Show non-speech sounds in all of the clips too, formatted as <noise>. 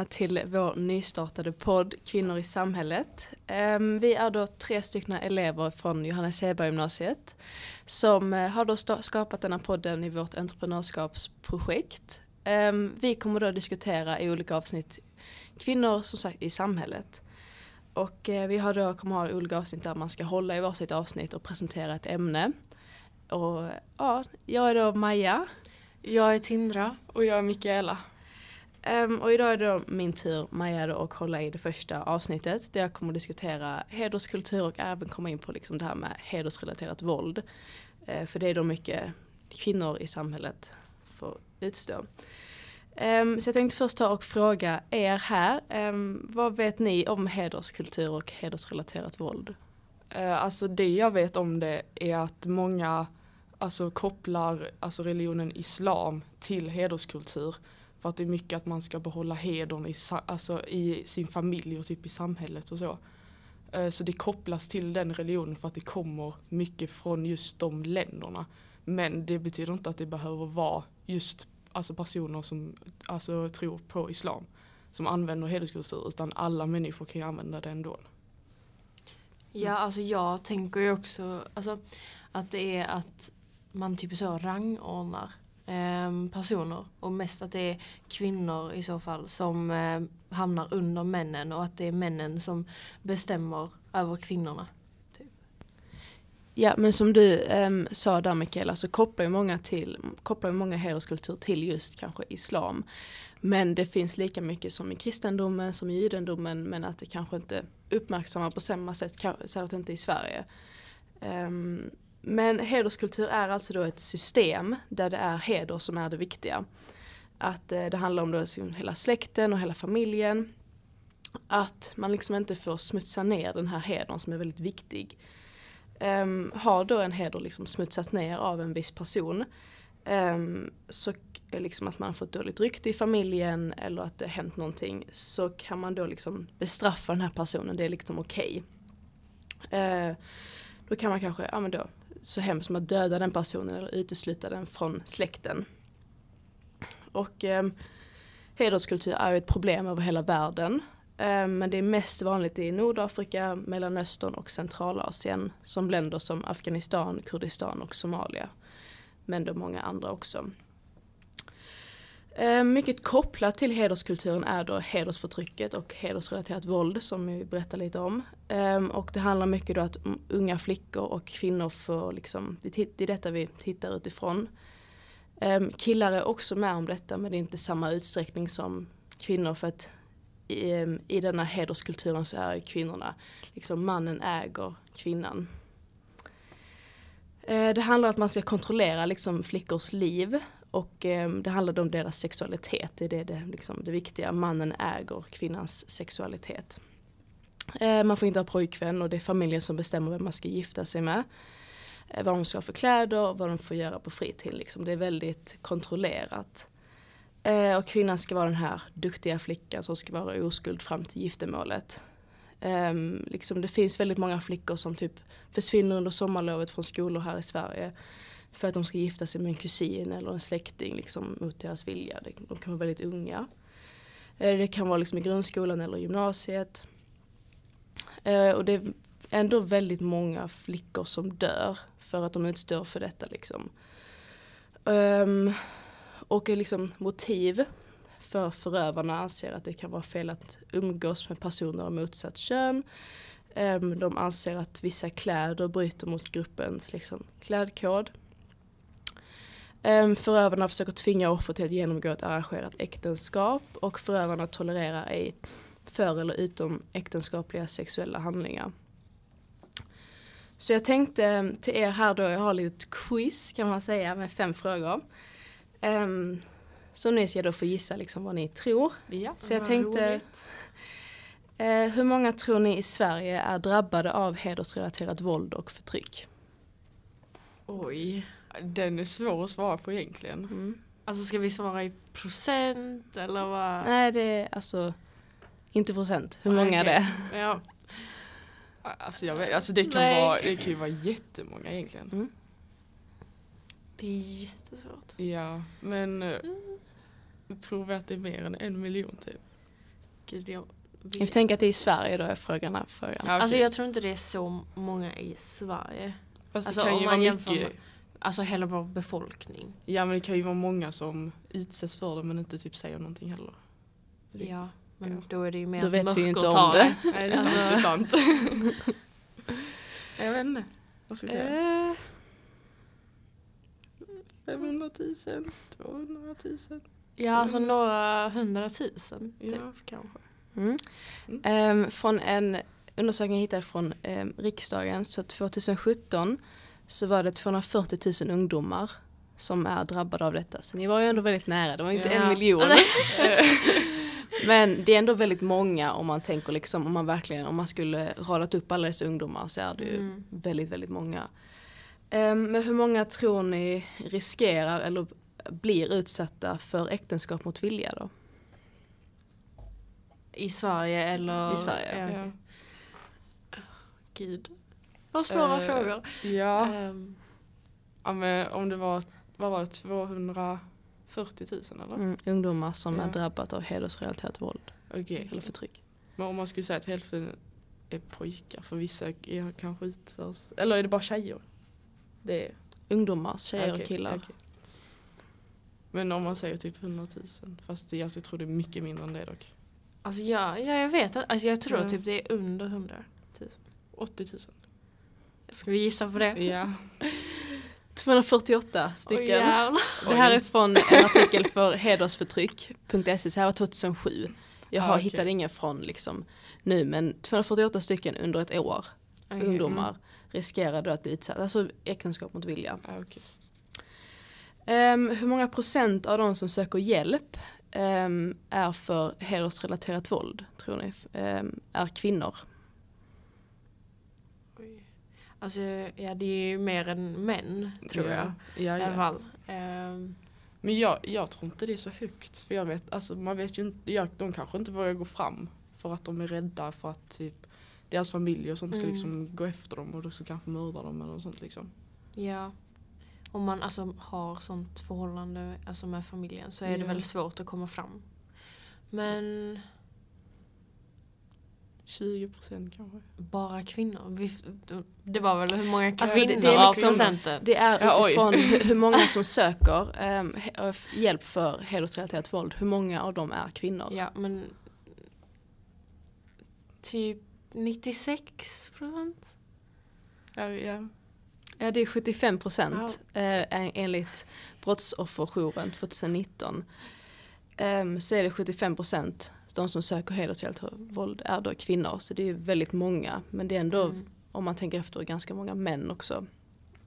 välkomna till vår nystartade podd Kvinnor i samhället. Ehm, vi är då tre stycken elever från Johannes Hedberg gymnasiet som eh, har då skapat denna podden i vårt entreprenörskapsprojekt. Ehm, vi kommer då diskutera i olika avsnitt kvinnor som sagt i samhället. Och eh, vi har då, kommer ha olika avsnitt där man ska hålla i varsitt avsnitt och presentera ett ämne. Och ja, jag är då Maja. Jag är Tindra. Och jag är Mikaela. Um, och idag är det då min tur, Maja, då, att hålla i det första avsnittet där jag kommer att diskutera hederskultur och även komma in på liksom det här med hedersrelaterat våld. Uh, för det är då mycket kvinnor i samhället får utstå. Um, så jag tänkte först ta och fråga er här, um, vad vet ni om hederskultur och hedersrelaterat våld? Uh, alltså det jag vet om det är att många alltså, kopplar alltså, religionen islam till hederskultur. För att det är mycket att man ska behålla hedern i, alltså, i sin familj och typ i samhället och så. Uh, så det kopplas till den religionen för att det kommer mycket från just de länderna. Men det betyder inte att det behöver vara just alltså personer som alltså, tror på islam som använder hederskultur utan alla människor kan ju använda det ändå. Ja alltså jag tänker ju också alltså, att det är att man typ så rangordnar eh, Ehm, personer och mest att det är kvinnor i så fall som eh, hamnar under männen och att det är männen som bestämmer över kvinnorna. Typ. Ja men som du eh, sa där Mikaela så kopplar ju många, till, kopplar många hederskultur till just kanske islam. Men det finns lika mycket som i kristendomen som i judendomen men att det kanske inte uppmärksammar på samma sätt, särskilt inte i Sverige. Um, men hederskultur är alltså då ett system där det är heder som är det viktiga. Att eh, det handlar om då liksom hela släkten och hela familjen. Att man liksom inte får smutsa ner den här hedern som är väldigt viktig um, har då en heder liksom smutsat ner av en viss person um, så liksom att man har fått dåligt rykte i familjen eller att det har hänt någonting så kan man då liksom bestraffa den här personen, det är liksom okej. Okay. Uh, då kan man kanske, ja men då, så hemskt som att döda den personen eller utesluta den från släkten. Och eh, hederskultur är ju ett problem över hela världen. Eh, men det är mest vanligt i Nordafrika, Mellanöstern och Centralasien som länder som Afghanistan, Kurdistan och Somalia. Men då många andra också. Eh, mycket kopplat till hederskulturen är då hedersförtrycket och hedersrelaterat våld som vi berättar lite om. Ehm, och det handlar mycket då att unga flickor och kvinnor får liksom, det är detta vi tittar utifrån. Ehm, killar är också med om detta men det är inte samma utsträckning som kvinnor för att i, ehm, i denna hederskulturen så är kvinnorna, liksom mannen äger kvinnan. Eh, det handlar om att man ska kontrollera liksom flickors liv och eh, det handlade om deras sexualitet. Det är det, det, liksom, det viktiga. Mannen äger kvinnans sexualitet. Eh, man får inte ha pojkvän och det är familjen som bestämmer vem man ska gifta sig med. Eh, vad de ska ha för kläder, och vad de får göra på fritid. Liksom. Det är väldigt kontrollerat. Eh, och kvinnan ska vara den här duktiga flickan som ska vara oskuld fram till giftermålet. Ehm, liksom det finns väldigt många flickor som typ försvinner under sommarlovet från skolor här i Sverige. För att de ska gifta sig med en kusin eller en släkting liksom, mot deras vilja. De kan vara väldigt unga. Eh, det kan vara liksom i grundskolan eller gymnasiet. Eh, och det är ändå väldigt många flickor som dör för att de utstår för detta. Liksom. Ehm, och eh, liksom motiv för förövarna anser att det kan vara fel att umgås med personer av motsatt kön. Ehm, de anser att vissa kläder bryter mot gruppens liksom, klädkod. Ehm, förövarna försöker tvinga offret till att genomgå ett arrangerat äktenskap och förövarna tolererar ej för eller utom äktenskapliga sexuella handlingar. Så jag tänkte till er här då, jag har lite quiz kan man säga med fem frågor. Um, så ni ska då få gissa liksom vad ni tror. Ja, så jag tänkte, uh, <laughs> hur många tror ni i Sverige är drabbade av hedersrelaterat våld och förtryck? Oj. Den är svår att svara på egentligen. Mm. Alltså ska vi svara i procent eller vad? Nej det är alltså inte procent, hur många okay. det är. Ja. Alltså, jag vet, alltså det, kan vara, det kan ju vara jättemånga egentligen. Mm. Det är jättesvårt. Ja, men mm. tror vi att det är mer än en miljon typ? Gud, jag, Jag får tänka att det är i Sverige då är frågan. Här, frågan. Ja, Alltså okej. jag tror inte det är så många i Sverige. Fast alltså, det kan om ju man vara jämför mycket. med- Alltså hela vår befolkning. Ja men det kan ju vara många som utsätts för det men inte typ säger någonting heller. Det- Ja, men Ja. då är det ju mer Då vet vi ju inte om det. Nej <laughs> det är sant, det är sant. <laughs> jag vet inte. Vad ska vi säga? Eh, 500 000, 200 000. Ja, alltså några hundratusen. Typ, Ja. kanske. Mm. Mm. Ehm, från en undersökning jag hittade från ehm, riksdagen så 2017 så var det 240 000 ungdomar som är drabbade av detta. Så ni var ju ändå väldigt nära, det var inte Ja. en miljon. <laughs> Men det är ändå väldigt många om man tänker liksom om man verkligen, om man skulle radat upp alla dessa ungdomar så är det ju Mm. väldigt, väldigt många. Ehm, men hur många tror ni riskerar eller blir utsatta för äktenskap mot vilja då? I Sverige eller? I Sverige, Ja, okej. Gud. Vad svåra Eh, frågor. Ja, Ehm, ja men om det var, vad var det, 240 000 eller? Mm, ungdomar som Ja. är drabbat av hedersrelaterat våld Okej. eller förtryck. Men om man skulle säga att hälften är pojkar för vissa är kanske utförs, eller är det bara tjejer? Det är Ungdomar, tjejer okej, och killar. okej. Men om man säger typ 100 000, fast det, alltså, jag tror det är mycket mindre än det dock. alltså ja, ja, jag vet att, alltså jag tror Ja. typ det är under 100 000. 80 000. Ska vi gissa på det? Ja. <laughs> 248 Oj, stycken. jävlar. det här är från en artikel för hedersförtryck.se, så här var 2007. Jag har Ah, okej. hittat ingen från liksom nu men 248 stycken under ett år, Okej. ungdomar, riskerade att bli utsatta, alltså äktenskap mot vilja. Ja, okej. Ehm, hur många procent av de som söker hjälp ehm, är för hedersrelaterat våld, tror ni? Ehm, är kvinnor? Alltså ja, det är ju mer än män tror ja. jag. Ja, I alla fall. Ehm, Men jag, jag tror inte det är så högt. För jag vet, alltså man vet ju inte, jag, de kanske inte vågar gå fram. För att de är rädda för att typ deras familj och sånt ska Mm. liksom gå efter dem och då så kanske mörda dem eller något sånt liksom. ja. Om man alltså har sånt förhållande alltså med familjen så är det Ja. väl svårt att komma fram. Men 20 procent kanske. bara kvinnor. Vi, det var väl hur många kvinnor Alltså, det- det är av liksom- procenten? Det är Ja, utifrån hur, <laughs> hur många som söker f- hjälp för hedersrelaterat våld, hur många av dem är kvinnor? Ja men typ 96 procent. Ja, ja. Ja, det är 75 procent eh, enligt Brottsofferjouren 2019. Ehm, så är det 75 procent de som söker hedersrelaterat våld är då kvinnor. Så det är väldigt många. Men det är ändå, Mm. om man tänker efter, ganska många män också.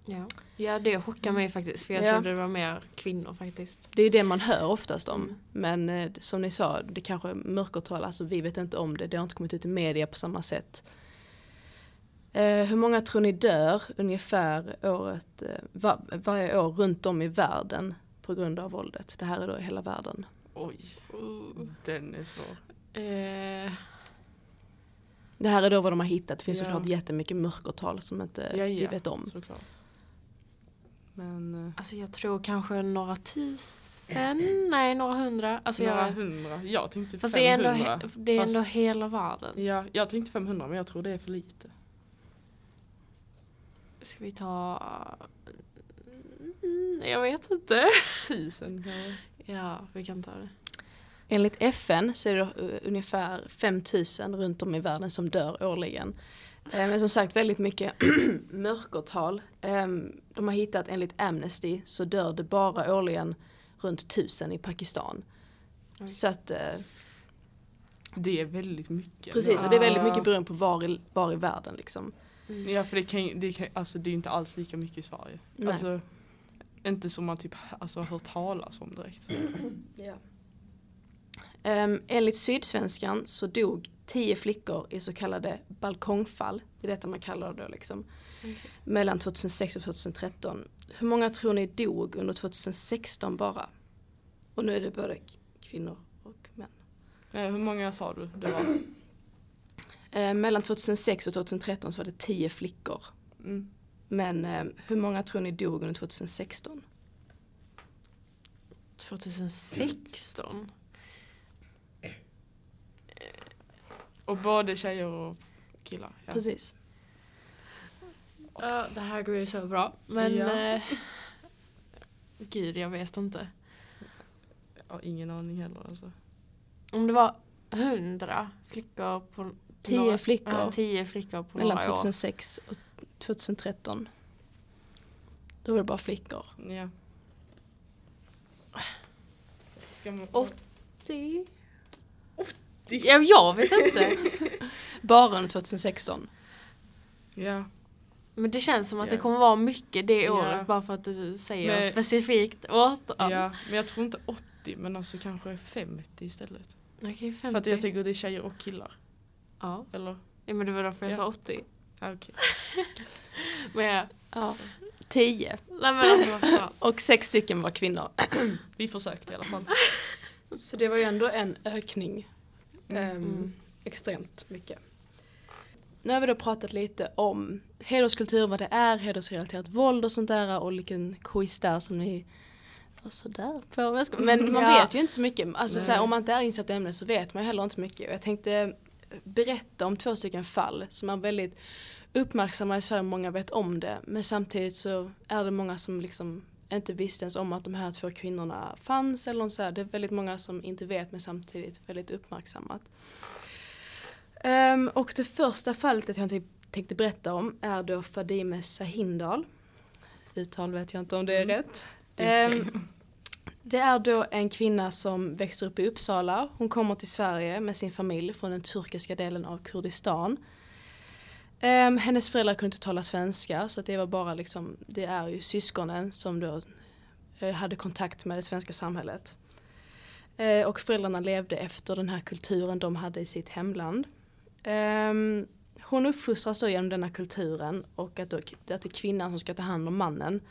Ja. ja det chockar mig faktiskt för jag Ja. trodde det var mer kvinnor faktiskt. Det är det man hör oftast om. Mm. Men eh, som ni sa, det kanske är mörkertal, alltså vi vet inte om det. Det har inte kommit ut i media på samma sätt. Eh, hur många tror ni dör ungefär året, eh, var, varje år runt om i världen på grund av våldet? Det här är då i hela världen. Oj, den är svår. Eh, Det här är då vad de har hittat. Det finns Ja. såklart jättemycket mörkertal som inte Ja, vi ja. vet om. Såklart. Men eh, alltså jag tror kanske några tusen, nej några hundra. Alltså några jag, hundra. Jag tänkte fast det är ändå, 500. det är ändå fast- hela världen. Ja, jag tänkte 500 men jag tror det är för lite. Ska vi ta... Mm, jag vet inte. Tusen kanske. Ja, vi kan ta det. Enligt FN så är det uh, ungefär 5000 runt om i världen som dör årligen. Eh, Men som sagt väldigt mycket <clears throat> mörkertal. Eh, De har hittat enligt Amnesty så dör det bara årligen runt 1000 i Pakistan. Oj. Så att eh, Det är väldigt mycket. precis och det är väldigt mycket beroende på var i, var i världen liksom. Mm. Ja för det kan, ju- det kan alltså det är inte alls lika mycket i Sverige. Nej. Alltså inte som man typ alltså, har hört talas om direkt. <clears throat> Ja. Um, enligt Sydsvenskan så dog tio flickor i så kallade balkongfall. Det är detta man kallar det då liksom. Okej. Mellan 2006 och 2013. Hur många tror ni dog under 2016 bara? Och nu är det både kvinnor och män. Eh, hur många sa du det var? Eh, mellan 2006 och 2013 så var det tio flickor. Mm. Men eh, hur många tror ni dog under 2016? 2016? Och både tjejer och killar. Ja. Precis. Ja, det här går ju så bra. Men Ja. eh, gud, jag vet inte. Jag har ingen aning heller alltså. Om det var hundra flickor på Tio några, flickor. Ja, tio flickor på Mellan några år. 2006 och 2013. Då var det bara flickor. Ja. Ska man... Åttio? Ja, jag vet inte. <laughs> Bara under 2016. Ja. Men det känns som att det Ja. kommer vara mycket det Ja. året bara för att du säger Men- specifikt årtal. ja. Men jag tror inte 80 men alltså kanske 50 istället. Okej, 50. För att jag tycker det är tjejer och killar. ja. Eller? ja, men det var därför jag Ja. sa 80. Ja, okej. <laughs> Men Ja. Tio. nej men alltså vad fan. <laughs> Och sex stycken var kvinnor. <clears throat> Vi försökte i alla fall. <laughs> Så det var ju ändå en ökning. Mm. Ehm, Mm. Extremt mycket. Nu har vi då pratat lite om hederskultur, vad det är, hedersrelaterat våld och sånt där och vilken quiz där som ni var sådär på. Men man Ja. vet ju inte så mycket. Alltså så här, om man inte är insatt i ämnet så vet man ju heller inte så mycket. Och jag tänkte berätta om två stycken fall som är väldigt uppmärksamma i Sverige. Många vet om det. Men samtidigt så är det många som liksom inte visste ens om att de här två kvinnorna fanns. Eller så här. Det är väldigt många som inte vet men samtidigt väldigt uppmärksammat. Ehm, och det första fallet jag tänkte- berätta om är då Fadime Sahindal. Uttal vet jag inte om det är Mm. rätt. Det är okej. Ehm, det är då en kvinna som växer upp i Uppsala. Hon kommer till Sverige med sin familj från den turkiska delen av Kurdistan. Um, hennes föräldrar kunde inte tala svenska så att det var bara liksom, det är ju syskonen som då eh, hade kontakt med det svenska samhället. Uh, och föräldrarna levde efter den här kulturen de hade i sitt hemland. Um, hon uppfostras då genom denna kulturen och att, då, att det är kvinnan som ska ta hand om mannen.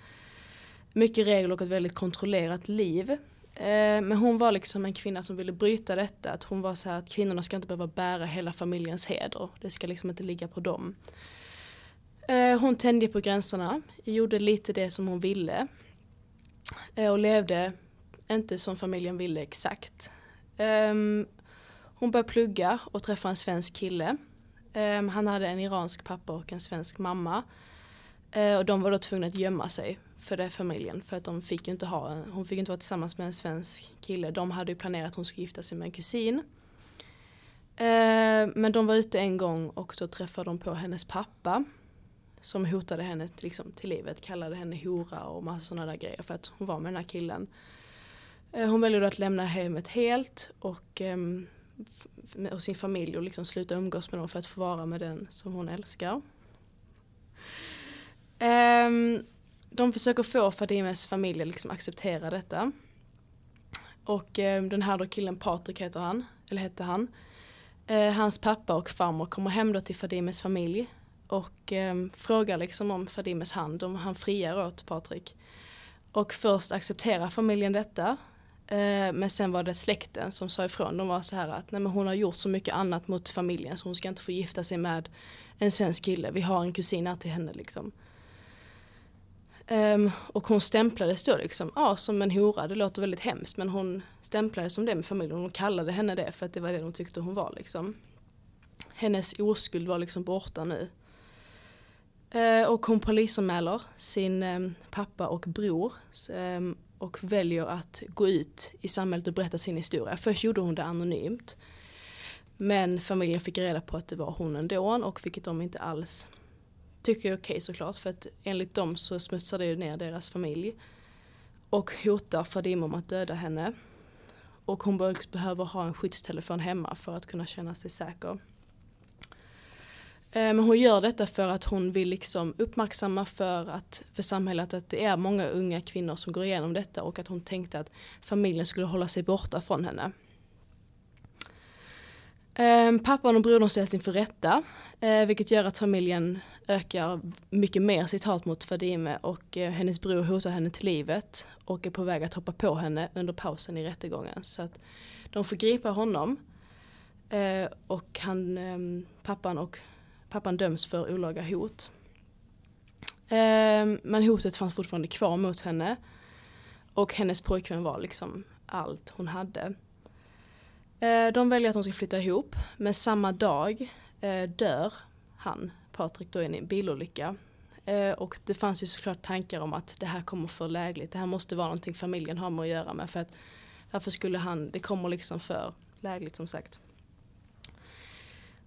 Mycket regler och ett väldigt kontrollerat liv. Eh, men hon var liksom en kvinna som ville bryta detta. Att hon var så här att kvinnorna ska inte behöva bära hela familjens heder. Det ska liksom inte ligga på dem. Eh, hon tände på gränserna, gjorde lite det som hon ville. Eh, och levde inte som familjen ville exakt. Ehm, hon började plugga och träffa en svensk kille. Ehm, han hade en iransk pappa och en svensk mamma. Och de var då tvungna att gömma sig för den familjen. För att de fick ju inte ha, hon fick inte vara tillsammans med en svensk kille. De hade ju planerat att hon skulle gifta sig med en kusin. Eh, men de var ute en gång och då träffade de på hennes pappa. Som hotade henne liksom, till livet, kallade henne hora och massa sådana där grejer för att hon var med den här killen. Eh, hon väljer då att lämna hemmet helt och, ehm, och sin familj och liksom sluta umgås med dem för att få vara med den som hon älskar. Ehm, de försöker få Fadimes familj att liksom acceptera detta. Och eh, den här då killen Patrik heter han, eller hette han. Eh, hans pappa och farmor kommer hem då till Fadimes familj och eh, frågar liksom om Fadimes hand, om han friar åt Patrik. Och först accepterar familjen detta. Eh, men sen var det släkten som sa ifrån. De var så här att nej, men hon har gjort så mycket annat mot familjen så hon ska inte få gifta sig med en svensk kille. Vi har en kusin här till henne liksom. Um, och hon stämplades då liksom, ja som en hora, det låter väldigt hemskt men hon stämplades som det med familjen Hon kallade henne det för att det var det de tyckte hon var liksom. Hennes oskuld var liksom borta nu. Uh, och hon polisanmäler sin um, pappa och bror um, och väljer att gå ut i samhället och berätta sin historia. Först gjorde hon det anonymt. Men familjen fick reda på att det var hon ändå och vilket de inte alls tycker är okej såklart för att enligt dem så smutsar det ju ner deras familj. Och hotar Fadime om att döda henne. Och hon behöver ha en skyddstelefon hemma för att kunna känna sig säker. Eh, men hon gör detta för att hon vill liksom uppmärksamma för, att, för samhället att det är många unga kvinnor som går igenom detta och att hon tänkte att familjen skulle hålla sig borta från henne. Eh, Pappan och brodern ställs inför rätta eh, vilket gör att familjen ökar mycket mer sitt hat mot Fadime och eh, hennes bror hotar henne till livet och är på väg att hoppa på henne under pausen i rättegången. Så att de får gripa honom eh, och han, ehm, pappan, och, pappan döms för olaga hot. Ehm, men hotet fanns fortfarande kvar mot henne och hennes pojkvän var liksom allt hon hade. Eh, de väljer att de ska flytta ihop men samma dag eh, dör han, Patrik, då i en bilolycka. Eh, och det fanns ju såklart tankar om att det här kommer för lägligt, det här måste vara någonting familjen har med att göra med för att varför skulle han, det kommer liksom för lägligt som sagt.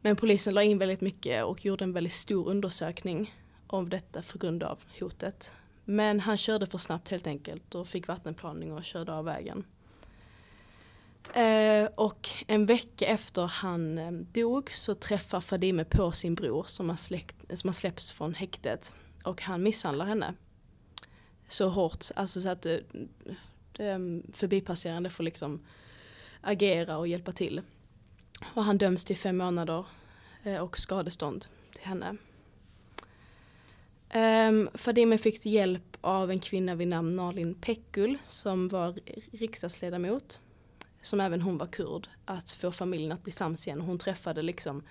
Men polisen la in väldigt mycket och gjorde en väldigt stor undersökning om detta för grund av hotet. Men han körde för snabbt helt enkelt och fick vattenplaning och körde av vägen. Eh, och en vecka efter han eh, dog så träffar Fadime på sin bror som har, släkt, som har släppts från häktet och han misshandlar henne. Så hårt, alltså så att eh, ehm, förbipasserande får liksom agera och hjälpa till. Och han döms till fem månader eh, och skadestånd till henne. Um, Fadime fick hjälp av en kvinna vid namn Nalin Pekgul som var riksdagsledamot. Som även hon var kurd. Att få familjen att bli sams igen. Hon träffade liksom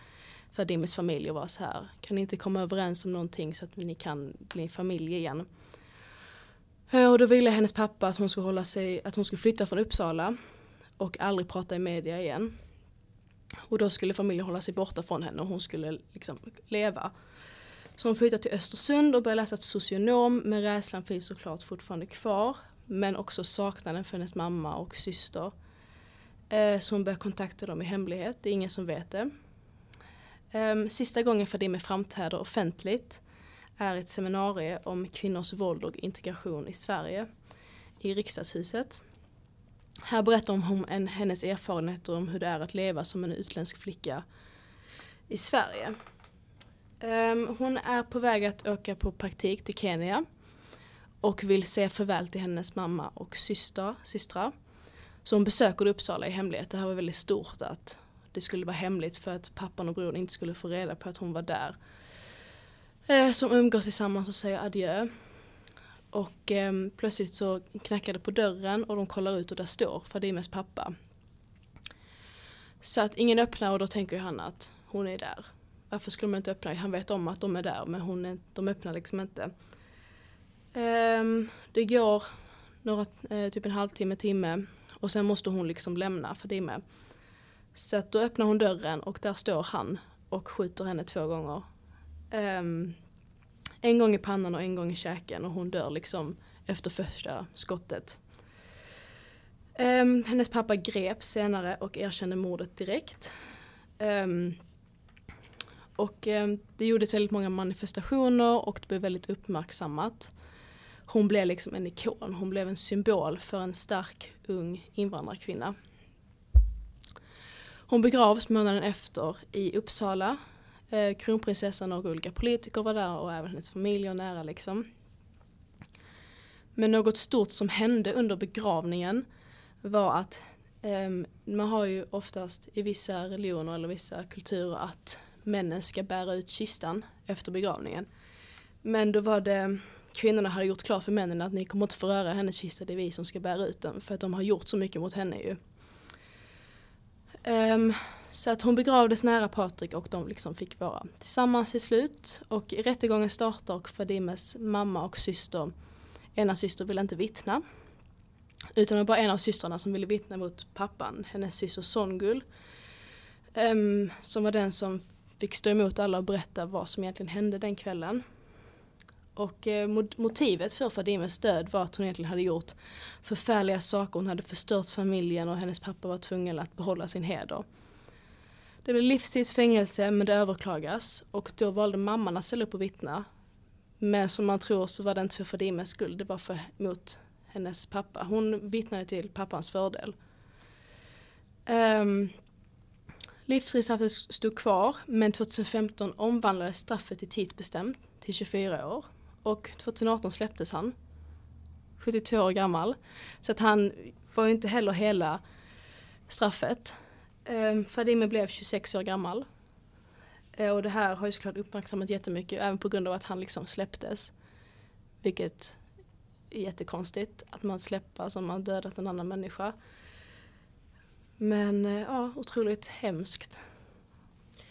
Fadimes familj och var så här. Kan ni inte komma överens om någonting så att ni kan bli en familj igen. Eh, och då ville hennes pappa att hon skulle hålla sig, att hon skulle flytta från Uppsala. Och aldrig prata i media igen. Och då skulle familjen hålla sig borta från henne och hon skulle liksom leva. Så hon flyttade till Östersund och började läsa till socionom men rädslan finns såklart fortfarande kvar. Men också saknaden för hennes mamma och syster. Eh, så hon börjar kontakta dem i hemlighet, det är ingen som vet det. Ehm, sista gången Fadime framträder offentligt är ett seminarium om kvinnors våld och integration i Sverige i riksdagshuset. Här berättar hon om hennes erfarenheter om hur det är att leva som en utländsk flicka i Sverige. Um, hon är på väg att åka på praktik till Kenya och vill säga farväl till hennes mamma och syster, systrar. Så hon besöker Uppsala i hemlighet. Det här var väldigt stort att det skulle vara hemligt för att pappan och brodern inte skulle få reda på att hon var där. Eh, som umgås tillsammans och säger adjö. Och eh, plötsligt så knackar det på dörren och de kollar ut och där står Fadimes pappa. Så att ingen öppnar och då tänker han att hon är där varför skulle man inte öppna? Han vet om att de är där men hon är, de öppnar liksom inte. Eh, det går några, eh, typ en halvtimme, timme och sen måste hon liksom lämna Fadime. Så att då öppnar hon dörren och där står han och skjuter henne två gånger. Um, en gång i pannan och en gång i käken och hon dör liksom efter första skottet. Um, hennes pappa greps senare och erkände mordet direkt. Um, och det gjordes väldigt många manifestationer och det blev väldigt uppmärksammat. Hon blev liksom en ikon, hon blev en symbol för en stark ung invandrarkvinna. Hon begravs månaden efter i Uppsala. Eh, kronprinsessan och olika politiker var där och även hennes familj och nära liksom. Men något stort som hände under begravningen var att eh, man har ju oftast i vissa religioner eller vissa kulturer att männen ska bära ut kistan efter begravningen. Men då var det kvinnorna hade gjort klart för männen att ni kommer inte få röra hennes kista, det är vi som ska bära ut den. För att de har gjort så mycket mot henne ju. Um, så att hon begravdes nära Patrik och de liksom fick vara tillsammans till slut. Och rättegången startar och Fadimes mamma och syster, ena syster ville inte vittna. Utan det var bara en av systrarna som ville vittna mot pappan, hennes syster Songul. Um, ehm, som var den som fick stå emot alla och berätta vad som egentligen hände den kvällen. Och eh, motivet för Fadimes död var att hon egentligen hade gjort förfärliga saker. Hon hade förstört familjen och hennes pappa var tvungen att behålla sin heder. Det blev livstidsfängelse men det överklagas och då valde mamman att ställa upp och vittna. Men som man tror så var det inte för Fadimes skull, det var för, mot hennes pappa. Hon vittnade till pappans fördel. Um, Livstidsstraffet stod kvar men 2015 omvandlades straffet till tidsbestämt till 24 år. Och 2018 släpptes han. 72 år gammal. Så att han var ju inte heller hela straffet. Ehm, Fadime blev 26 år gammal. Eh, och det här har ju såklart uppmärksammat jättemycket även på grund av att han liksom släpptes. Vilket är jättekonstigt att man släpper som man dödat en annan människa. Men eh, ja, otroligt hemskt.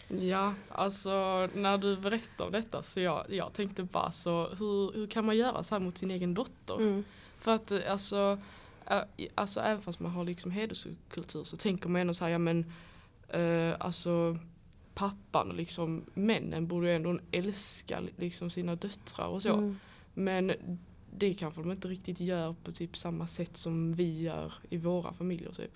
Ja, alltså när du berättade om detta så jag, jag tänkte bara så hur, hur kan man göra så här mot sin egen dotter? Mm. För att alltså ä- alltså även fast man har liksom hederskultur så tänker man ändå så här, ja men eh, alltså pappan och liksom männen borde ju ändå älska liksom sina döttrar och så. Mm. Men det kanske de inte riktigt gör på typ samma sätt som vi gör i våra familjer typ.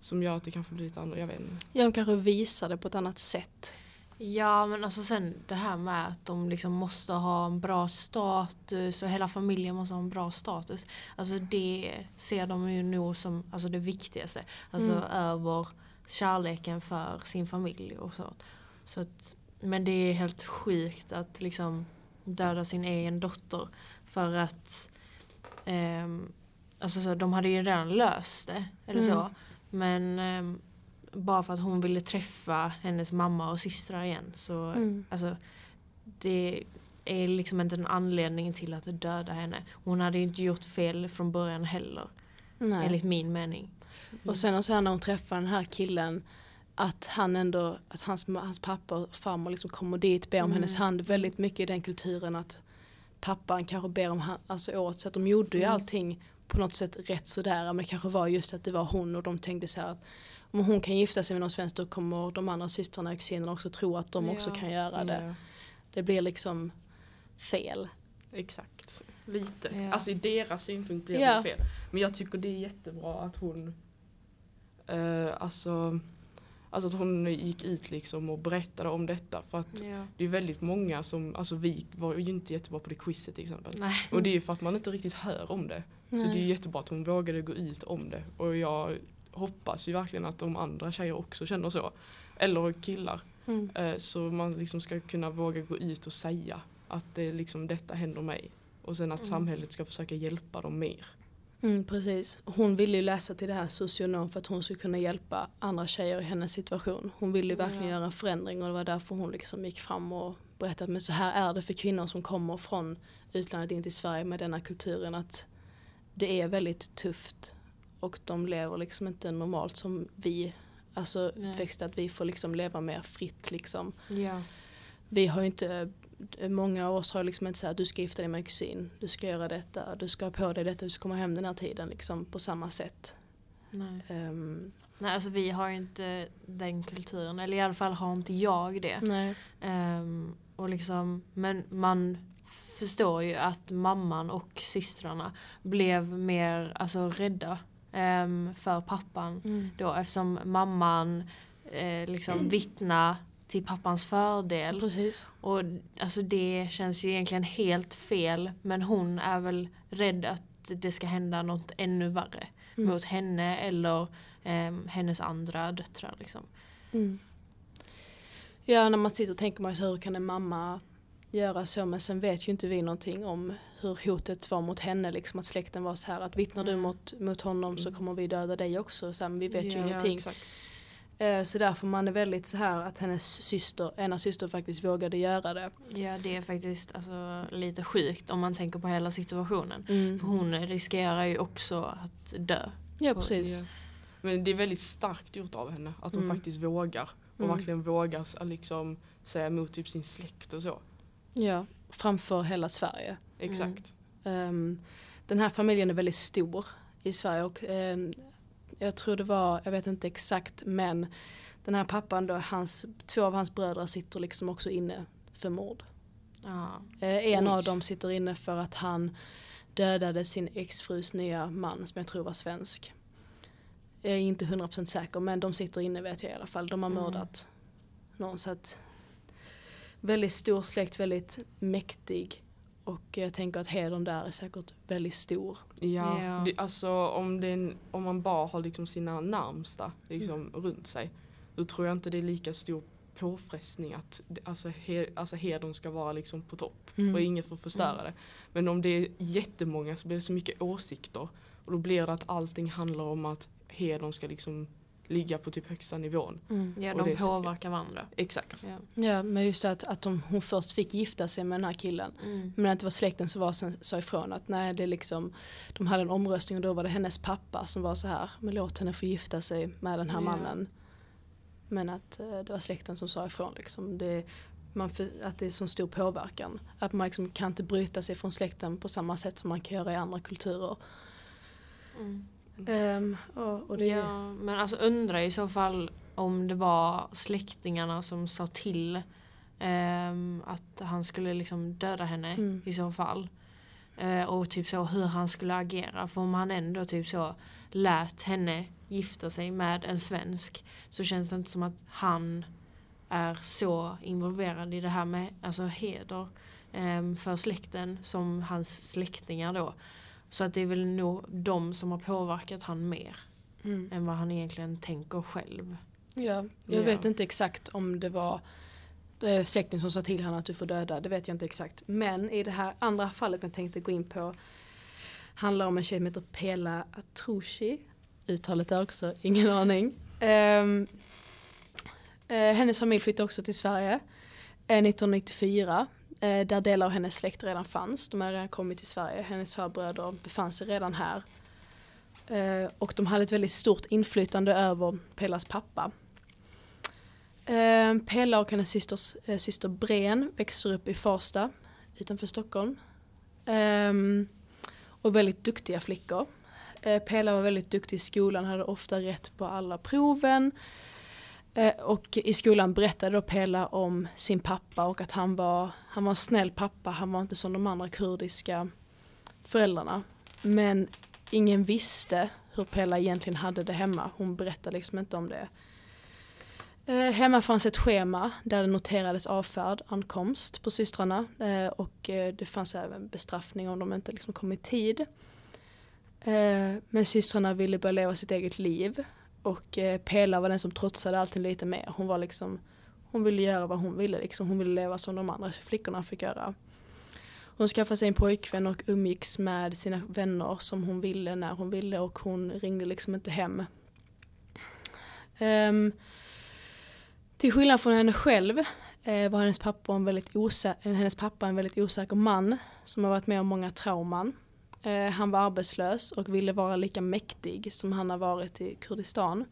Som gör att det kanske blir lite annorlunda, jag vet inte. Ja, de kanske visar det på ett annat sätt. Ja men alltså sen det här med att de liksom måste ha en bra status och hela familjen måste ha en bra status. Alltså det ser de ju nog som alltså det viktigaste. Alltså Mm. över kärleken för sin familj och så. så att, men det är helt sjukt att liksom döda sin egen dotter för att ehm, alltså så, de hade ju redan löst det. Eller så. Mm. Men ehm, bara för att hon ville träffa hennes mamma och systrar igen så Mm. alltså det är liksom inte en anledning till att döda henne. Hon hade ju inte gjort fel från början heller. Nej. Enligt min mening. Och sen och sen när hon träffar den här killen att han ändå, att hans, hans pappa och farmor liksom kommer dit, ber om Mm. hennes hand. Väldigt mycket i den kulturen att pappan kanske ber om hand, alltså åt. Så att de gjorde ju Mm. allting på något sätt rätt sådär. Men det kanske var just att det var hon och de tänkte så här att om hon kan gifta sig med någon svensk då kommer de andra systrarna och kusinerna också tro att de också Ja. kan göra det. Ja, Det blir liksom fel. exakt. Lite. Ja. Alltså i deras synpunkt blir Ja. det fel. Men jag tycker det är jättebra att hon eh, alltså, alltså att hon gick ut liksom och berättade om detta. För att Ja. det är väldigt många som, alltså vi var ju inte jättebra på det quizet till exempel. Nej. Och det är ju för att man inte riktigt hör om det. Så Nej. det är ju jättebra att hon vågade gå ut om det. Och jag hoppas ju verkligen att de andra tjejer också känner så. Eller killar. Mm. Eh, Så man liksom ska kunna våga gå ut och säga att det liksom detta händer mig. Och sen att Mm. samhället ska försöka hjälpa dem mer. Mm, precis. Hon ville ju läsa till det här socionom för att hon skulle kunna hjälpa andra tjejer i hennes situation. Hon ville ju verkligen Ja. göra en förändring och det var därför hon liksom gick fram och berättade men så här är det för kvinnor som kommer från utlandet in till Sverige med denna kulturen att det är väldigt tufft och de lever liksom inte normalt som vi alltså uppväxta att vi får liksom leva mer fritt liksom. Ja. Vi har ju inte, många av oss har liksom inte sagt du ska gifta dig med en kusin, du ska göra detta, du ska ha på dig detta, du ska komma hem den här tiden liksom på samma sätt. Nej. Ehm, Nej alltså vi har ju inte den kulturen. Eller i alla fall har inte jag det. nej. Ehm, och liksom, men man förstår ju att mamman och systrarna blev mer alltså, rädda ehm, för pappan Mm. då eftersom mamman eh, liksom vittnar till pappans fördel. Precis. Och alltså det känns ju egentligen helt fel men hon är väl rädd att det ska hända något ännu värre Mm. mot henne eller ehm, hennes andra döttrar liksom. Mm. Ja, när man sitter och tänker man så hur kan en mamma göra så? Men sen vet ju inte vi någonting om hur hotet var mot henne. Liksom att släkten var så här att vittnar du Mm. mot, mot honom så Mm. kommer vi döda dig också. Så här, men vi vet ju Ja, ingenting. exakt. Eh, Så därför man är väldigt så här att hennes syster, ena syster faktiskt vågade göra det. Ja det är faktiskt alltså, lite sjukt om man tänker på hela situationen. Mm. För hon riskerar ju också att dö. Ja precis. Men det är väldigt starkt gjort av henne att hon Mm. faktiskt vågar. Och Mm. verkligen vågar liksom säga emot typ sin släkt och så. Ja, framför hela Sverige. Exakt. Ehm, den här familjen är väldigt stor i Sverige och ehm, jag tror det var, jag vet inte exakt men den här pappan då, hans, två av hans bröder sitter liksom också inne för mord. Ja. Eh, en Oj. av dem sitter inne för att han dödade sin exfrus nya man som jag tror var svensk. Jag är inte 100% säker men de sitter inne vet jag i alla fall. De har Mm. mördat någon så att väldigt stor släkt, väldigt mäktig. Och jag tänker att hedern där är säkert väldigt stor. Ja, Ja. Det, alltså om, en, om man bara har liksom sina närmsta liksom, Mm. runt sig. Då tror jag inte det är lika stor påfrestning att alltså, he, alltså hedern ska vara liksom på topp. Mm. och ingen får förstöra det. Men om det är jättemånga så blir det så mycket åsikter och då blir det att allting handlar om att hedern ska liksom ligga på typ högsta nivån. Mm. Ja Och det de är så- påverkar varandra. Exakt. Ja. Ja men just att, att de, hon först fick gifta sig med den här killen. Mm. Men att det var släkten som var sen, sa ifrån att nej det är liksom De hade en omröstning och då var det hennes pappa som var så här Men låt henne få gifta sig med den här Ja. mannen Men att eh, det var släkten som sa ifrån liksom det, man för, Att det är så stor påverkan Att man liksom kan inte bryta sig från släkten på samma sätt som man kan göra i andra kulturer Mm. Ehm, och, och det, Ja, men alltså undrar i så fall om det var släktingarna som sa till ehm, att han skulle liksom döda henne Mm. i så fall. Eh, och typ så hur han skulle agera. För om han ändå typ så lät henne gifta sig med en svensk så känns det inte som att han är så involverad i det här med alltså heder ehm, för släkten som hans släktingar då. Så att det är väl nog de som har påverkat han mer mm. än vad han egentligen tänker själv. Ja, jag Ja. vet inte exakt om det var eh, släkten som sa till honom att du får döda, det vet jag inte exakt. Men i det här andra fallet jag tänkte gå in på handlar om en tjej som heter Pela Atrushi. Uttalet är också, ingen aning. Eh, hennes familj flyttade också till Sverige eh, 1994. Eh, där delar av hennes släkt redan fanns. De hade redan kommit till Sverige. Hennes farbröder befann sig redan här. Eh, och de hade ett väldigt stort inflytande över Pelas pappa. Eh, Pela och hennes systers, eh, syster Bren växer upp i Farsta utanför Stockholm. Ehm, och väldigt duktiga flickor. Eh, Pela var väldigt duktig i skolan, hade ofta rätt på alla proven. Eh, och i skolan berättade då Pela om sin pappa och att han var, han var en snäll pappa, han var inte som de andra kurdiska föräldrarna. Men ingen visste hur Pela egentligen hade det hemma. Hon berättade liksom inte om det. Eh, hemma fanns ett schema där det noterades avfärd, ankomst på systrarna eh, och det fanns även bestraffning om de inte liksom kom i tid. Men systrarna ville börja leva sitt eget liv och eh, Pela var den som trotsade allting lite mer. Hon var liksom, hon ville göra vad hon ville liksom. Hon ville leva som de andra flickorna fick göra. Hon skaffade sig en pojkvän och umgicks med sina vänner som hon ville när hon ville och hon ringde liksom inte hem. Um, till skillnad från henne själv eh, var hennes pappa, en väldigt osä- hennes pappa en väldigt osäker man som har varit med om många trauman. Eh, han var arbetslös och ville vara lika mäktig som han har varit i Kurdistan.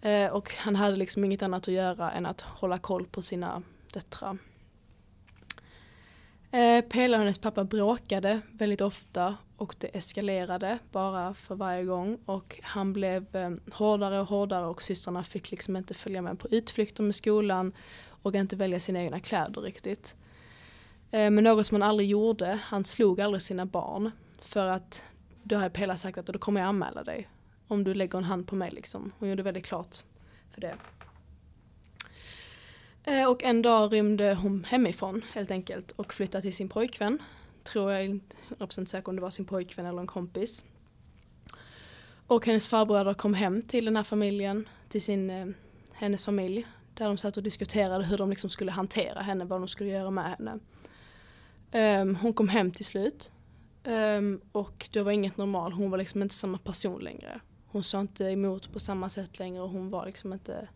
Eh, och han hade liksom inget annat att göra än att hålla koll på sina döttrar. Eh, Pela och hennes pappa bråkade väldigt ofta och det eskalerade bara för varje gång och han blev eh, hårdare och hårdare och systrarna fick liksom inte följa med på utflykter med skolan och inte välja sina egna kläder riktigt. Eh, men något som han aldrig gjorde, han slog aldrig sina barn för att då har Pela sagt att då kommer jag anmäla dig om du lägger en hand på mig liksom. Hon gjorde väldigt klart för det. Eh, och en dag rymde hon hemifrån helt enkelt och flyttade till sin pojkvän. Tror jag inte 100% säker om det var sin pojkvän eller en kompis. Och hennes farbröder kom hem till den här familjen, till sin, eh, hennes familj. Där de satt och diskuterade hur de liksom skulle hantera henne, vad de skulle göra med henne. Ehm, hon kom hem till slut. Um, och det var inget normalt. hon var liksom inte samma person längre. Hon sa inte emot på samma sätt längre och hon var liksom inte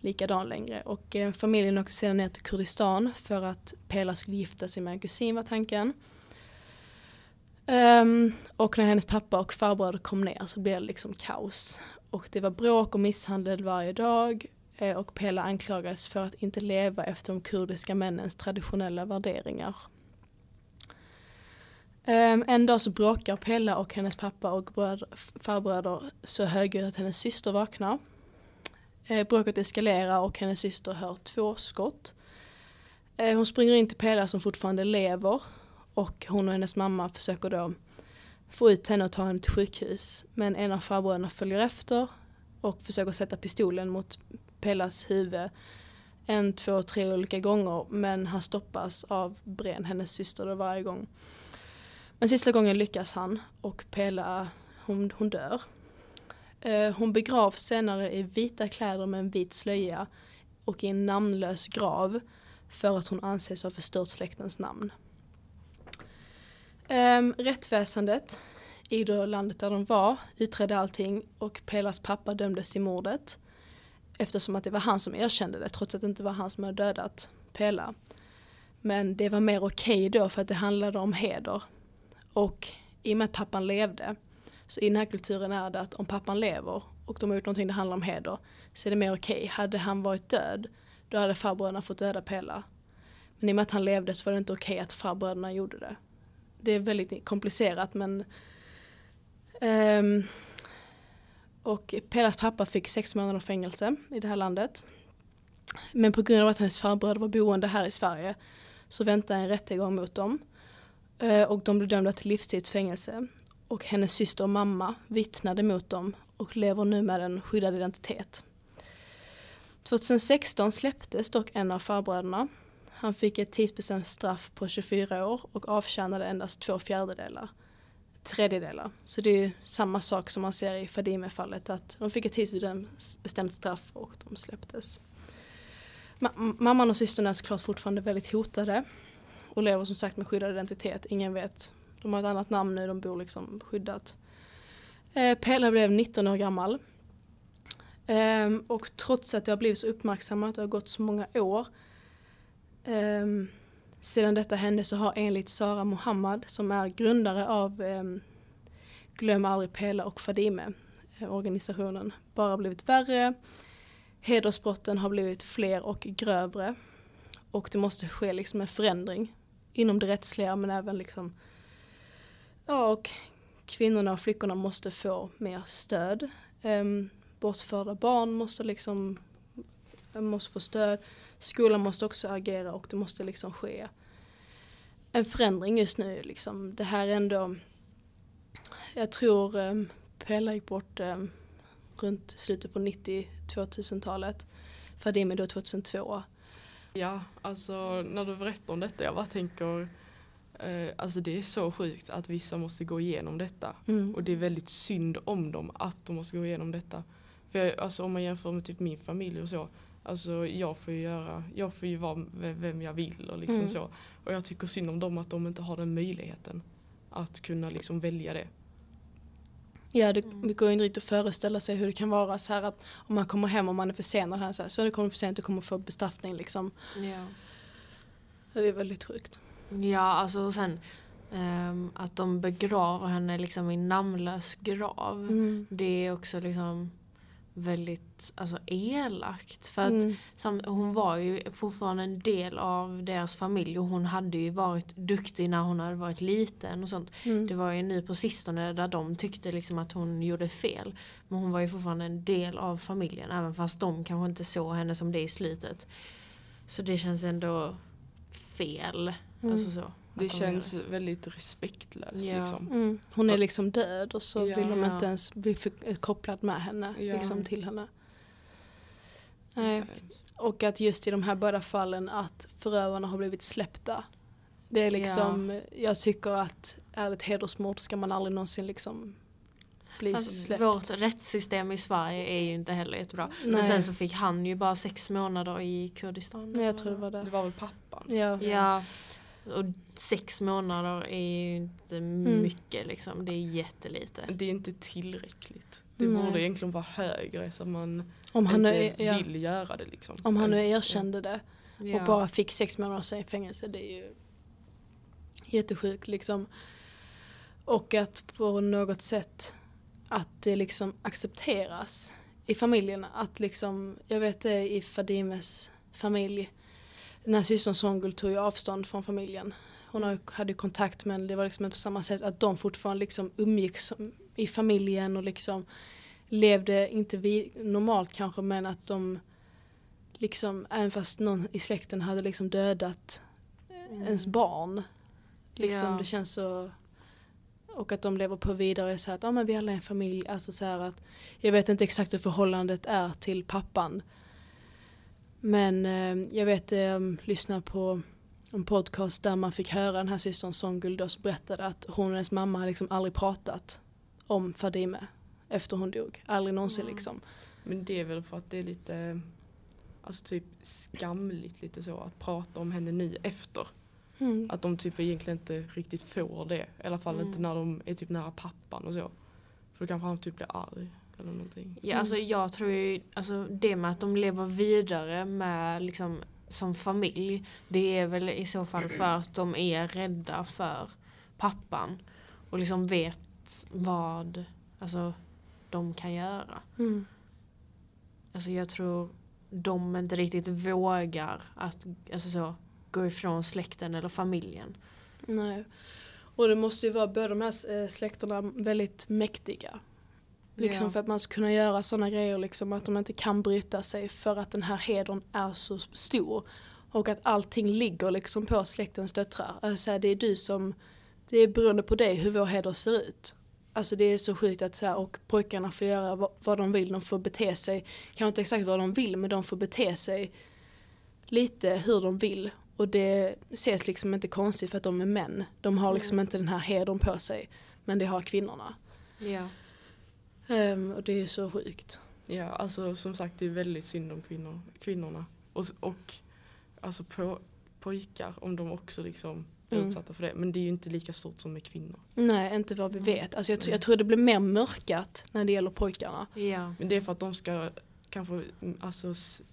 likadan längre. Och eh, familjen åkte sedan ner till Kurdistan för att Pela skulle gifta sig med en kusin var tanken. Um, och när hennes pappa och farbröder kom ner så blev det liksom kaos. Och det var bråk och misshandel varje dag. eh, Och Pela anklagades för att inte leva efter de kurdiska männens traditionella värderingar. Um, en dag så bråkar Pella och hennes pappa och bröder, farbröder så högljutt att hennes syster vaknar. Uh, bråket eskalerar och hennes syster hör två skott. Uh, hon springer in till Pella som fortfarande lever och hon och hennes mamma försöker då få ut henne och ta henne till sjukhus. Men en av farbröderna följer efter och försöker sätta pistolen mot Pellas huvud en, två, tre olika gånger men han stoppas av Bren, hennes syster, då varje gång. Men sista gången lyckas han och Pela hon, hon dör. Eh, hon begravs senare i vita kläder med en vit slöja och i en namnlös grav för att hon anses ha förstört släktens namn. Ehm, rättsväsendet i det landet där de var utredde allting och Pelas pappa dömdes till mordet eftersom att det var han som erkände det trots att det inte var han som hade dödat Pela. Men det var mer okej då för att det handlade om heder. Och i och med att pappan levde så i den här kulturen är det att om pappan lever och de har gjort någonting det handlar om heder så är det mer okej. Hade han varit död då hade farbröderna fått döda Pela. Men i och med att han levde så var det inte okej att farbröderna gjorde det. Det är väldigt komplicerat men um, och Pellas pappa fick sex månader fängelse i det här landet. Men på grund av att hennes farbröder var boende här i Sverige så väntade en rättegång mot dem. Eh, och de blev dömda till livstidsfängelse. Och hennes syster och mamma vittnade mot dem och lever nu med en skyddad identitet. 2016 släpptes dock en av farbröderna. Han fick ett tidsbestämt straff på 24 år och avtjänade endast två fjärdedelar. Tredjedelar. Så det är ju samma sak som man ser i Fadime-fallet att de fick ett tidsbestämt straff och de släpptes. Ma- mamman och systern är såklart fortfarande väldigt hotade och lever som sagt med skyddad identitet. Ingen vet. De har ett annat namn nu, de bor liksom skyddat. Eh, Pelle blev 19 år gammal. Ehm, och trots att det har blivit så uppmärksammat och det har gått så många år ehm, sedan detta hände så har enligt Sara Mohammad som är grundare av ehm, Glöm aldrig Pela och Fadime eh, organisationen bara blivit värre. Hedersbrotten har blivit fler och grövre. Och det måste ske liksom en förändring inom det rättsliga men även liksom ja och kvinnorna och flickorna måste få mer stöd. Um, bortförda barn måste liksom måste få stöd. Skolan måste också agera och det måste liksom ske en förändring just nu. Liksom. Det här är ändå, jag tror ehm, um, Pella gick bort um, runt slutet på 90-2000-talet. Fadime då 2002. Ja, alltså när du berättar om detta, jag bara tänker eh, Alltså det är så sjukt att vissa måste gå igenom detta. Mm. Och det är väldigt synd om dem att de måste gå igenom detta. För jag, alltså om man jämför med typ min familj och så. Alltså jag får ju göra, jag får ju vara vem jag vill och liksom Mm. så. Och jag tycker synd om dem att de inte har den möjligheten. Att kunna liksom välja det. Ja, det, Mm. det går inte riktigt att föreställa sig hur det kan vara så här att om man kommer hem och man är försenad här så, här, så är det kommer för sent, du kommer få bestraffning liksom. Ja. Det är väldigt sjukt. Ja, alltså och sen ehm, att de begraver henne liksom i namnlös grav. Mm. Det är också liksom väldigt alltså, elakt. För att Mm. sam, hon var ju fortfarande en del av deras familj och hon hade ju varit duktig när hon hade varit liten och sånt. Mm. Det var ju nu på sistone där de tyckte liksom att hon gjorde fel. Men hon var ju fortfarande en del av familjen även fast de kanske inte såg henne som det i slutet. Så det känns ändå fel. Mm. Alltså så, Det känns väldigt respektlöst Ja. liksom. Mm. Hon är liksom död och så Ja. vill de inte ens bli kopplad med henne, Ja. liksom till henne. Nej. Och att just i de här båda fallen att förövarna har blivit släppta. Det är liksom, jag tycker att är det ett hedersmord ska man aldrig någonsin liksom bli Fast släppt. vårt rättssystem i Sverige är ju inte heller jättebra. Men Nej. sen så fick han ju bara sex månader i Kurdistan. Nej, jag tror det var Det det. var väl pappan? Ja. Ja, och sex månader är ju inte Mm. mycket liksom. Det är jättelite. Det är inte tillräckligt. Det Nej. borde egentligen vara högre så man Om han, nu, inte är- ja, vill göra det liksom. om han nu erkände det Ja. och bara fick sex månader i fängelse, det är ju jättesjukt liksom. Och att på något sätt att det liksom accepteras i familjerna. Att liksom, jag vet det i Fadimes familj. Den här systern Songul tog ju avstånd från familjen. Hon har- hade ju kontakt men det var liksom inte på samma sätt att de fortfarande liksom umgicks i familjen och liksom levde inte vi, normalt kanske men att de liksom även fast någon i släkten hade liksom dödat Mm. ens barn. Liksom Ja. det känns så och att de lever på vidare och säger att ah, men vi alla är en familj. Alltså så här att jag vet inte exakt hur förhållandet är till pappan. Men eh, jag vet jag um, lyssnade på en podcast där man fick höra den här systern Songul då som berättade att hon och hennes mamma har liksom aldrig pratat om Fadime efter hon dog. Aldrig någonsin Mm. liksom. Men det är väl för att det är lite Alltså typ skamligt lite så att prata om henne nu efter. Mm. Att de typ egentligen inte riktigt får det. I alla fall Mm. inte när de är typ nära pappan och så. För då kanske han typ blir arg eller någonting. Ja, alltså jag tror ju, alltså det med att de lever vidare med liksom som familj, det är väl i så fall för att de är rädda för pappan och liksom vet vad alltså, de kan göra. Mm. Alltså jag tror de inte riktigt vågar att alltså så, gå ifrån släkten eller familjen. Nej. Och det måste ju vara båda de här eh, släkterna väldigt mäktiga. Liksom Ja. för att man ska kunna göra sådana grejer liksom att de inte kan bryta sig för att den här hedern är så stor. Och att allting ligger liksom på släktens döttrar. Alltså det är du som, det är beroende på dig hur vår heder ser ut. Alltså det är så sjukt att så här, och pojkarna får göra vad, vad de vill, de får bete sig, kanske inte exakt vad de vill men de får bete sig lite hur de vill. Och det ses liksom inte konstigt för att de är män. De har liksom Mm. inte den här hedern på sig. Men det har kvinnorna. Ja. Ehm, och det är så sjukt. Ja, alltså som sagt det är väldigt synd om kvinnor, kvinnorna. Och, och alltså på, pojkar om de också liksom är Mm. utsatta för det. Men det är ju inte lika stort som med kvinnor. Nej, inte vad vi vet. Alltså jag, jag tror det blir mer mörkat när det gäller pojkarna. Ja. Men det är för att de ska kanske alltså,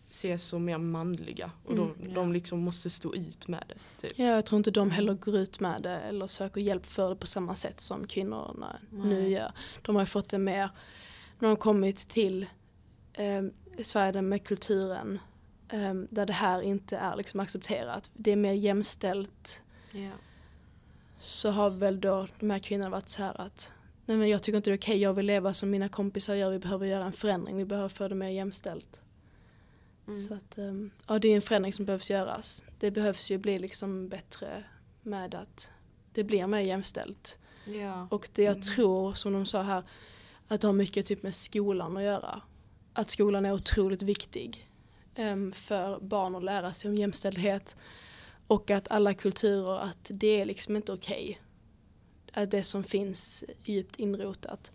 ses som mer manliga. Och då, Mm, ja. de liksom måste stå ut med det. Typ. Ja, jag tror inte de heller går ut med det eller söker hjälp för det på samma sätt som kvinnorna nu Nej. gör. De har ju fått det mer, när de kommit till eh, Sverige med kulturen eh, där det här inte är liksom accepterat. Det är mer jämställt. Ja. Så har väl då de här kvinnorna varit så här att Nej men jag tycker inte det är okej, jag vill leva som mina kompisar gör, vi behöver göra en förändring, vi behöver få det mer jämställt. Mm. Så att, ehm, ja det är en förändring som behövs göras. Det behövs ju bli liksom bättre med att det blir mer jämställt. Ja. Och det jag Mm. tror, som de sa här, att det har mycket typ med skolan att göra. Att skolan är otroligt viktig ehm, för barn att lära sig om jämställdhet. Och att alla kulturer, att det är liksom inte okej. Att det som finns djupt inrotat.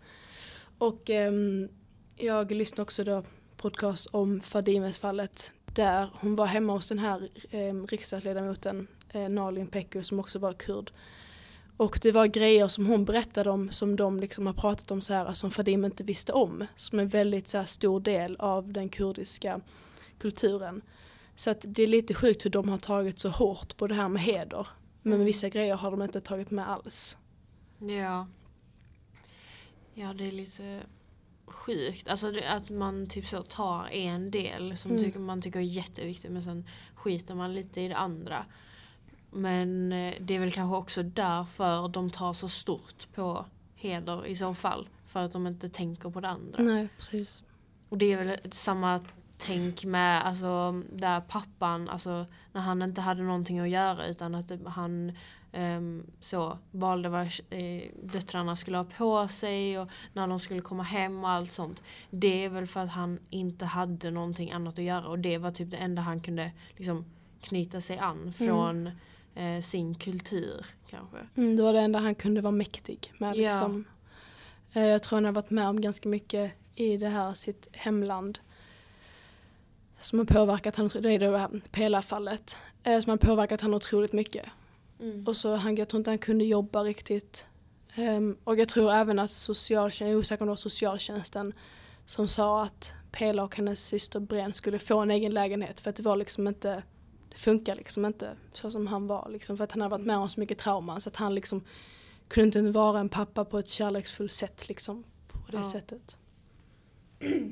Och ehm, jag lyssnade också då podcast om Fadimes-fallet där hon var hemma hos den här eh, riksdagsledamoten eh, Nalin Pekku som också var kurd. Och det var grejer som hon berättade om som de liksom har pratat om så här som Fadime inte visste om. Som är väldigt så här, stor del av den kurdiska kulturen. Så att det är lite sjukt hur de har tagit så hårt på det här med heder. Men Mm. vissa grejer har de inte tagit med alls. Ja. Ja, det är lite sjukt. Alltså det, att man typ så tar en del som Mm. tycker, man tycker är jätteviktig men sen skiter man lite i det andra. Men eh, det är väl kanske också därför de tar så stort på heder i så fall. För att de inte tänker på det andra. Nej, precis. Och det är väl samma tänk med alltså där pappan, alltså när han inte hade någonting att göra utan att han ehm, så valde vad eh, döttrarna skulle ha på sig och när de skulle komma hem och allt sånt. Det är väl för att han inte hade någonting annat att göra och det var typ det enda han kunde liksom knyta sig an från eh, sin kultur kanske. Mm, det var det enda han kunde vara mäktig med. Ja. Liksom. Eh, Jag tror han har varit med om ganska mycket i det här sitt hemland. Som har påverkat han, det är det här Pela-fallet. eh, Som har påverkat han otroligt mycket. Mm. Och så han, jag tror inte han kunde jobba riktigt. Ehm, och jag tror även att socialtjänsten, jag är osäker om det var socialtjänsten som sa att Pela och hennes syster Bren skulle få en egen lägenhet för att det var liksom inte det funkar liksom inte så som han var liksom för att han har varit med om så mycket trauma så att han liksom kunde inte vara en pappa på ett kärleksfullt sätt liksom på det Ja. sättet.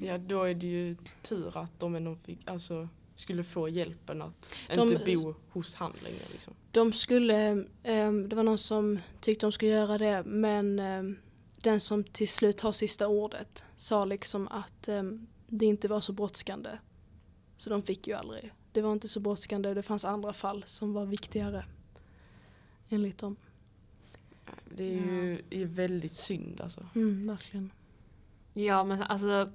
Ja då är det ju tur att de ändå fick, alltså, skulle få hjälpen att De- inte bo hos han längre. Liksom. De skulle, ehm, det var någon som tyckte de skulle göra det men ehm, den som till slut har sista ordet sa liksom att ehm, det inte var så brådskande. Så de fick ju aldrig. Det var inte så brådskande det fanns andra fall som var viktigare. Enligt dem. Det är ju är väldigt synd alltså. Mm, verkligen. Ja men alltså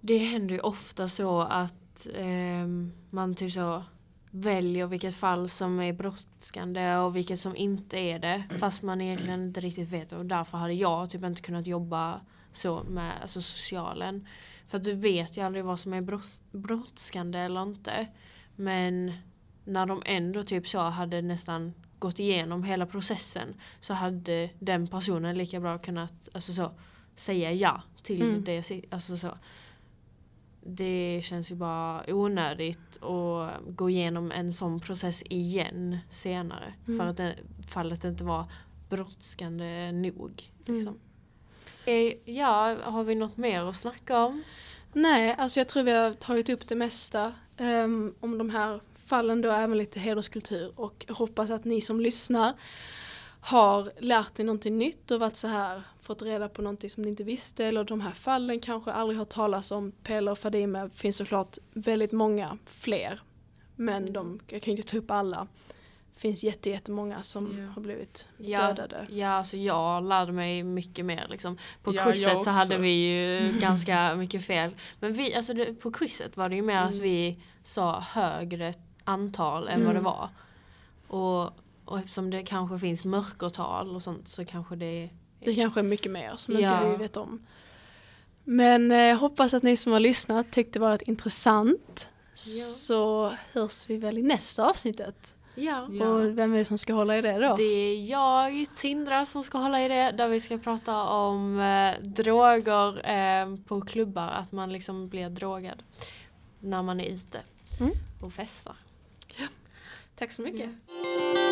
Det händer ju ofta så att ehm, man typ så väljer vilket fall som är brådskande och vilket som inte är det. Fast man egentligen inte riktigt vet och därför hade jag typ inte kunnat jobba så med alltså, socialen. För att du vet ju aldrig vad som är bråds- brådskande eller inte. Men när de ändå typ så hade nästan gått igenom hela processen så hade den personen lika bra kunnat alltså så, säga ja till Mm. det. Alltså så. Det känns ju bara onödigt att gå igenom en sån process igen senare. Mm. För att det, fallet inte var brådskande nog. Liksom. Mm. Ja, har vi något mer att snacka om? Nej, alltså jag tror vi har tagit upp det mesta ehm, om de här fallen då, även lite hederskultur och hoppas att ni som lyssnar har lärt dig någonting nytt och varit så här, fått reda på någonting som ni inte visste eller de här fallen kanske aldrig hört talas om. Pelle och Fadime finns såklart väldigt många fler. Men de, jag kan inte ta upp alla. Det finns jätte, jättemånga som Ja. har blivit Ja, dödade. ja alltså jag lärde mig mycket mer liksom. På Ja, quizet så hade vi ju <laughs> ganska mycket fel. Men vi, alltså det, på quizet var det ju mer att Mm. vi sa högre antal än vad det Mm. var. Och, och eftersom det kanske finns mörkertal och sånt så kanske det Det kanske är mycket mer som Ja. inte vi vet om. Men eh, jag hoppas att ni som har lyssnat tyckte det var intressant. Så hörs vi väl i nästa avsnittet. Ja. Ja. Och vem är det som ska hålla i det då? Det är jag, Tindra, som ska hålla i det. Där vi ska prata om eh, droger eh, på klubbar. Att man liksom blir drogad när man är ute Mm. och festar. Tack så mycket. Ja.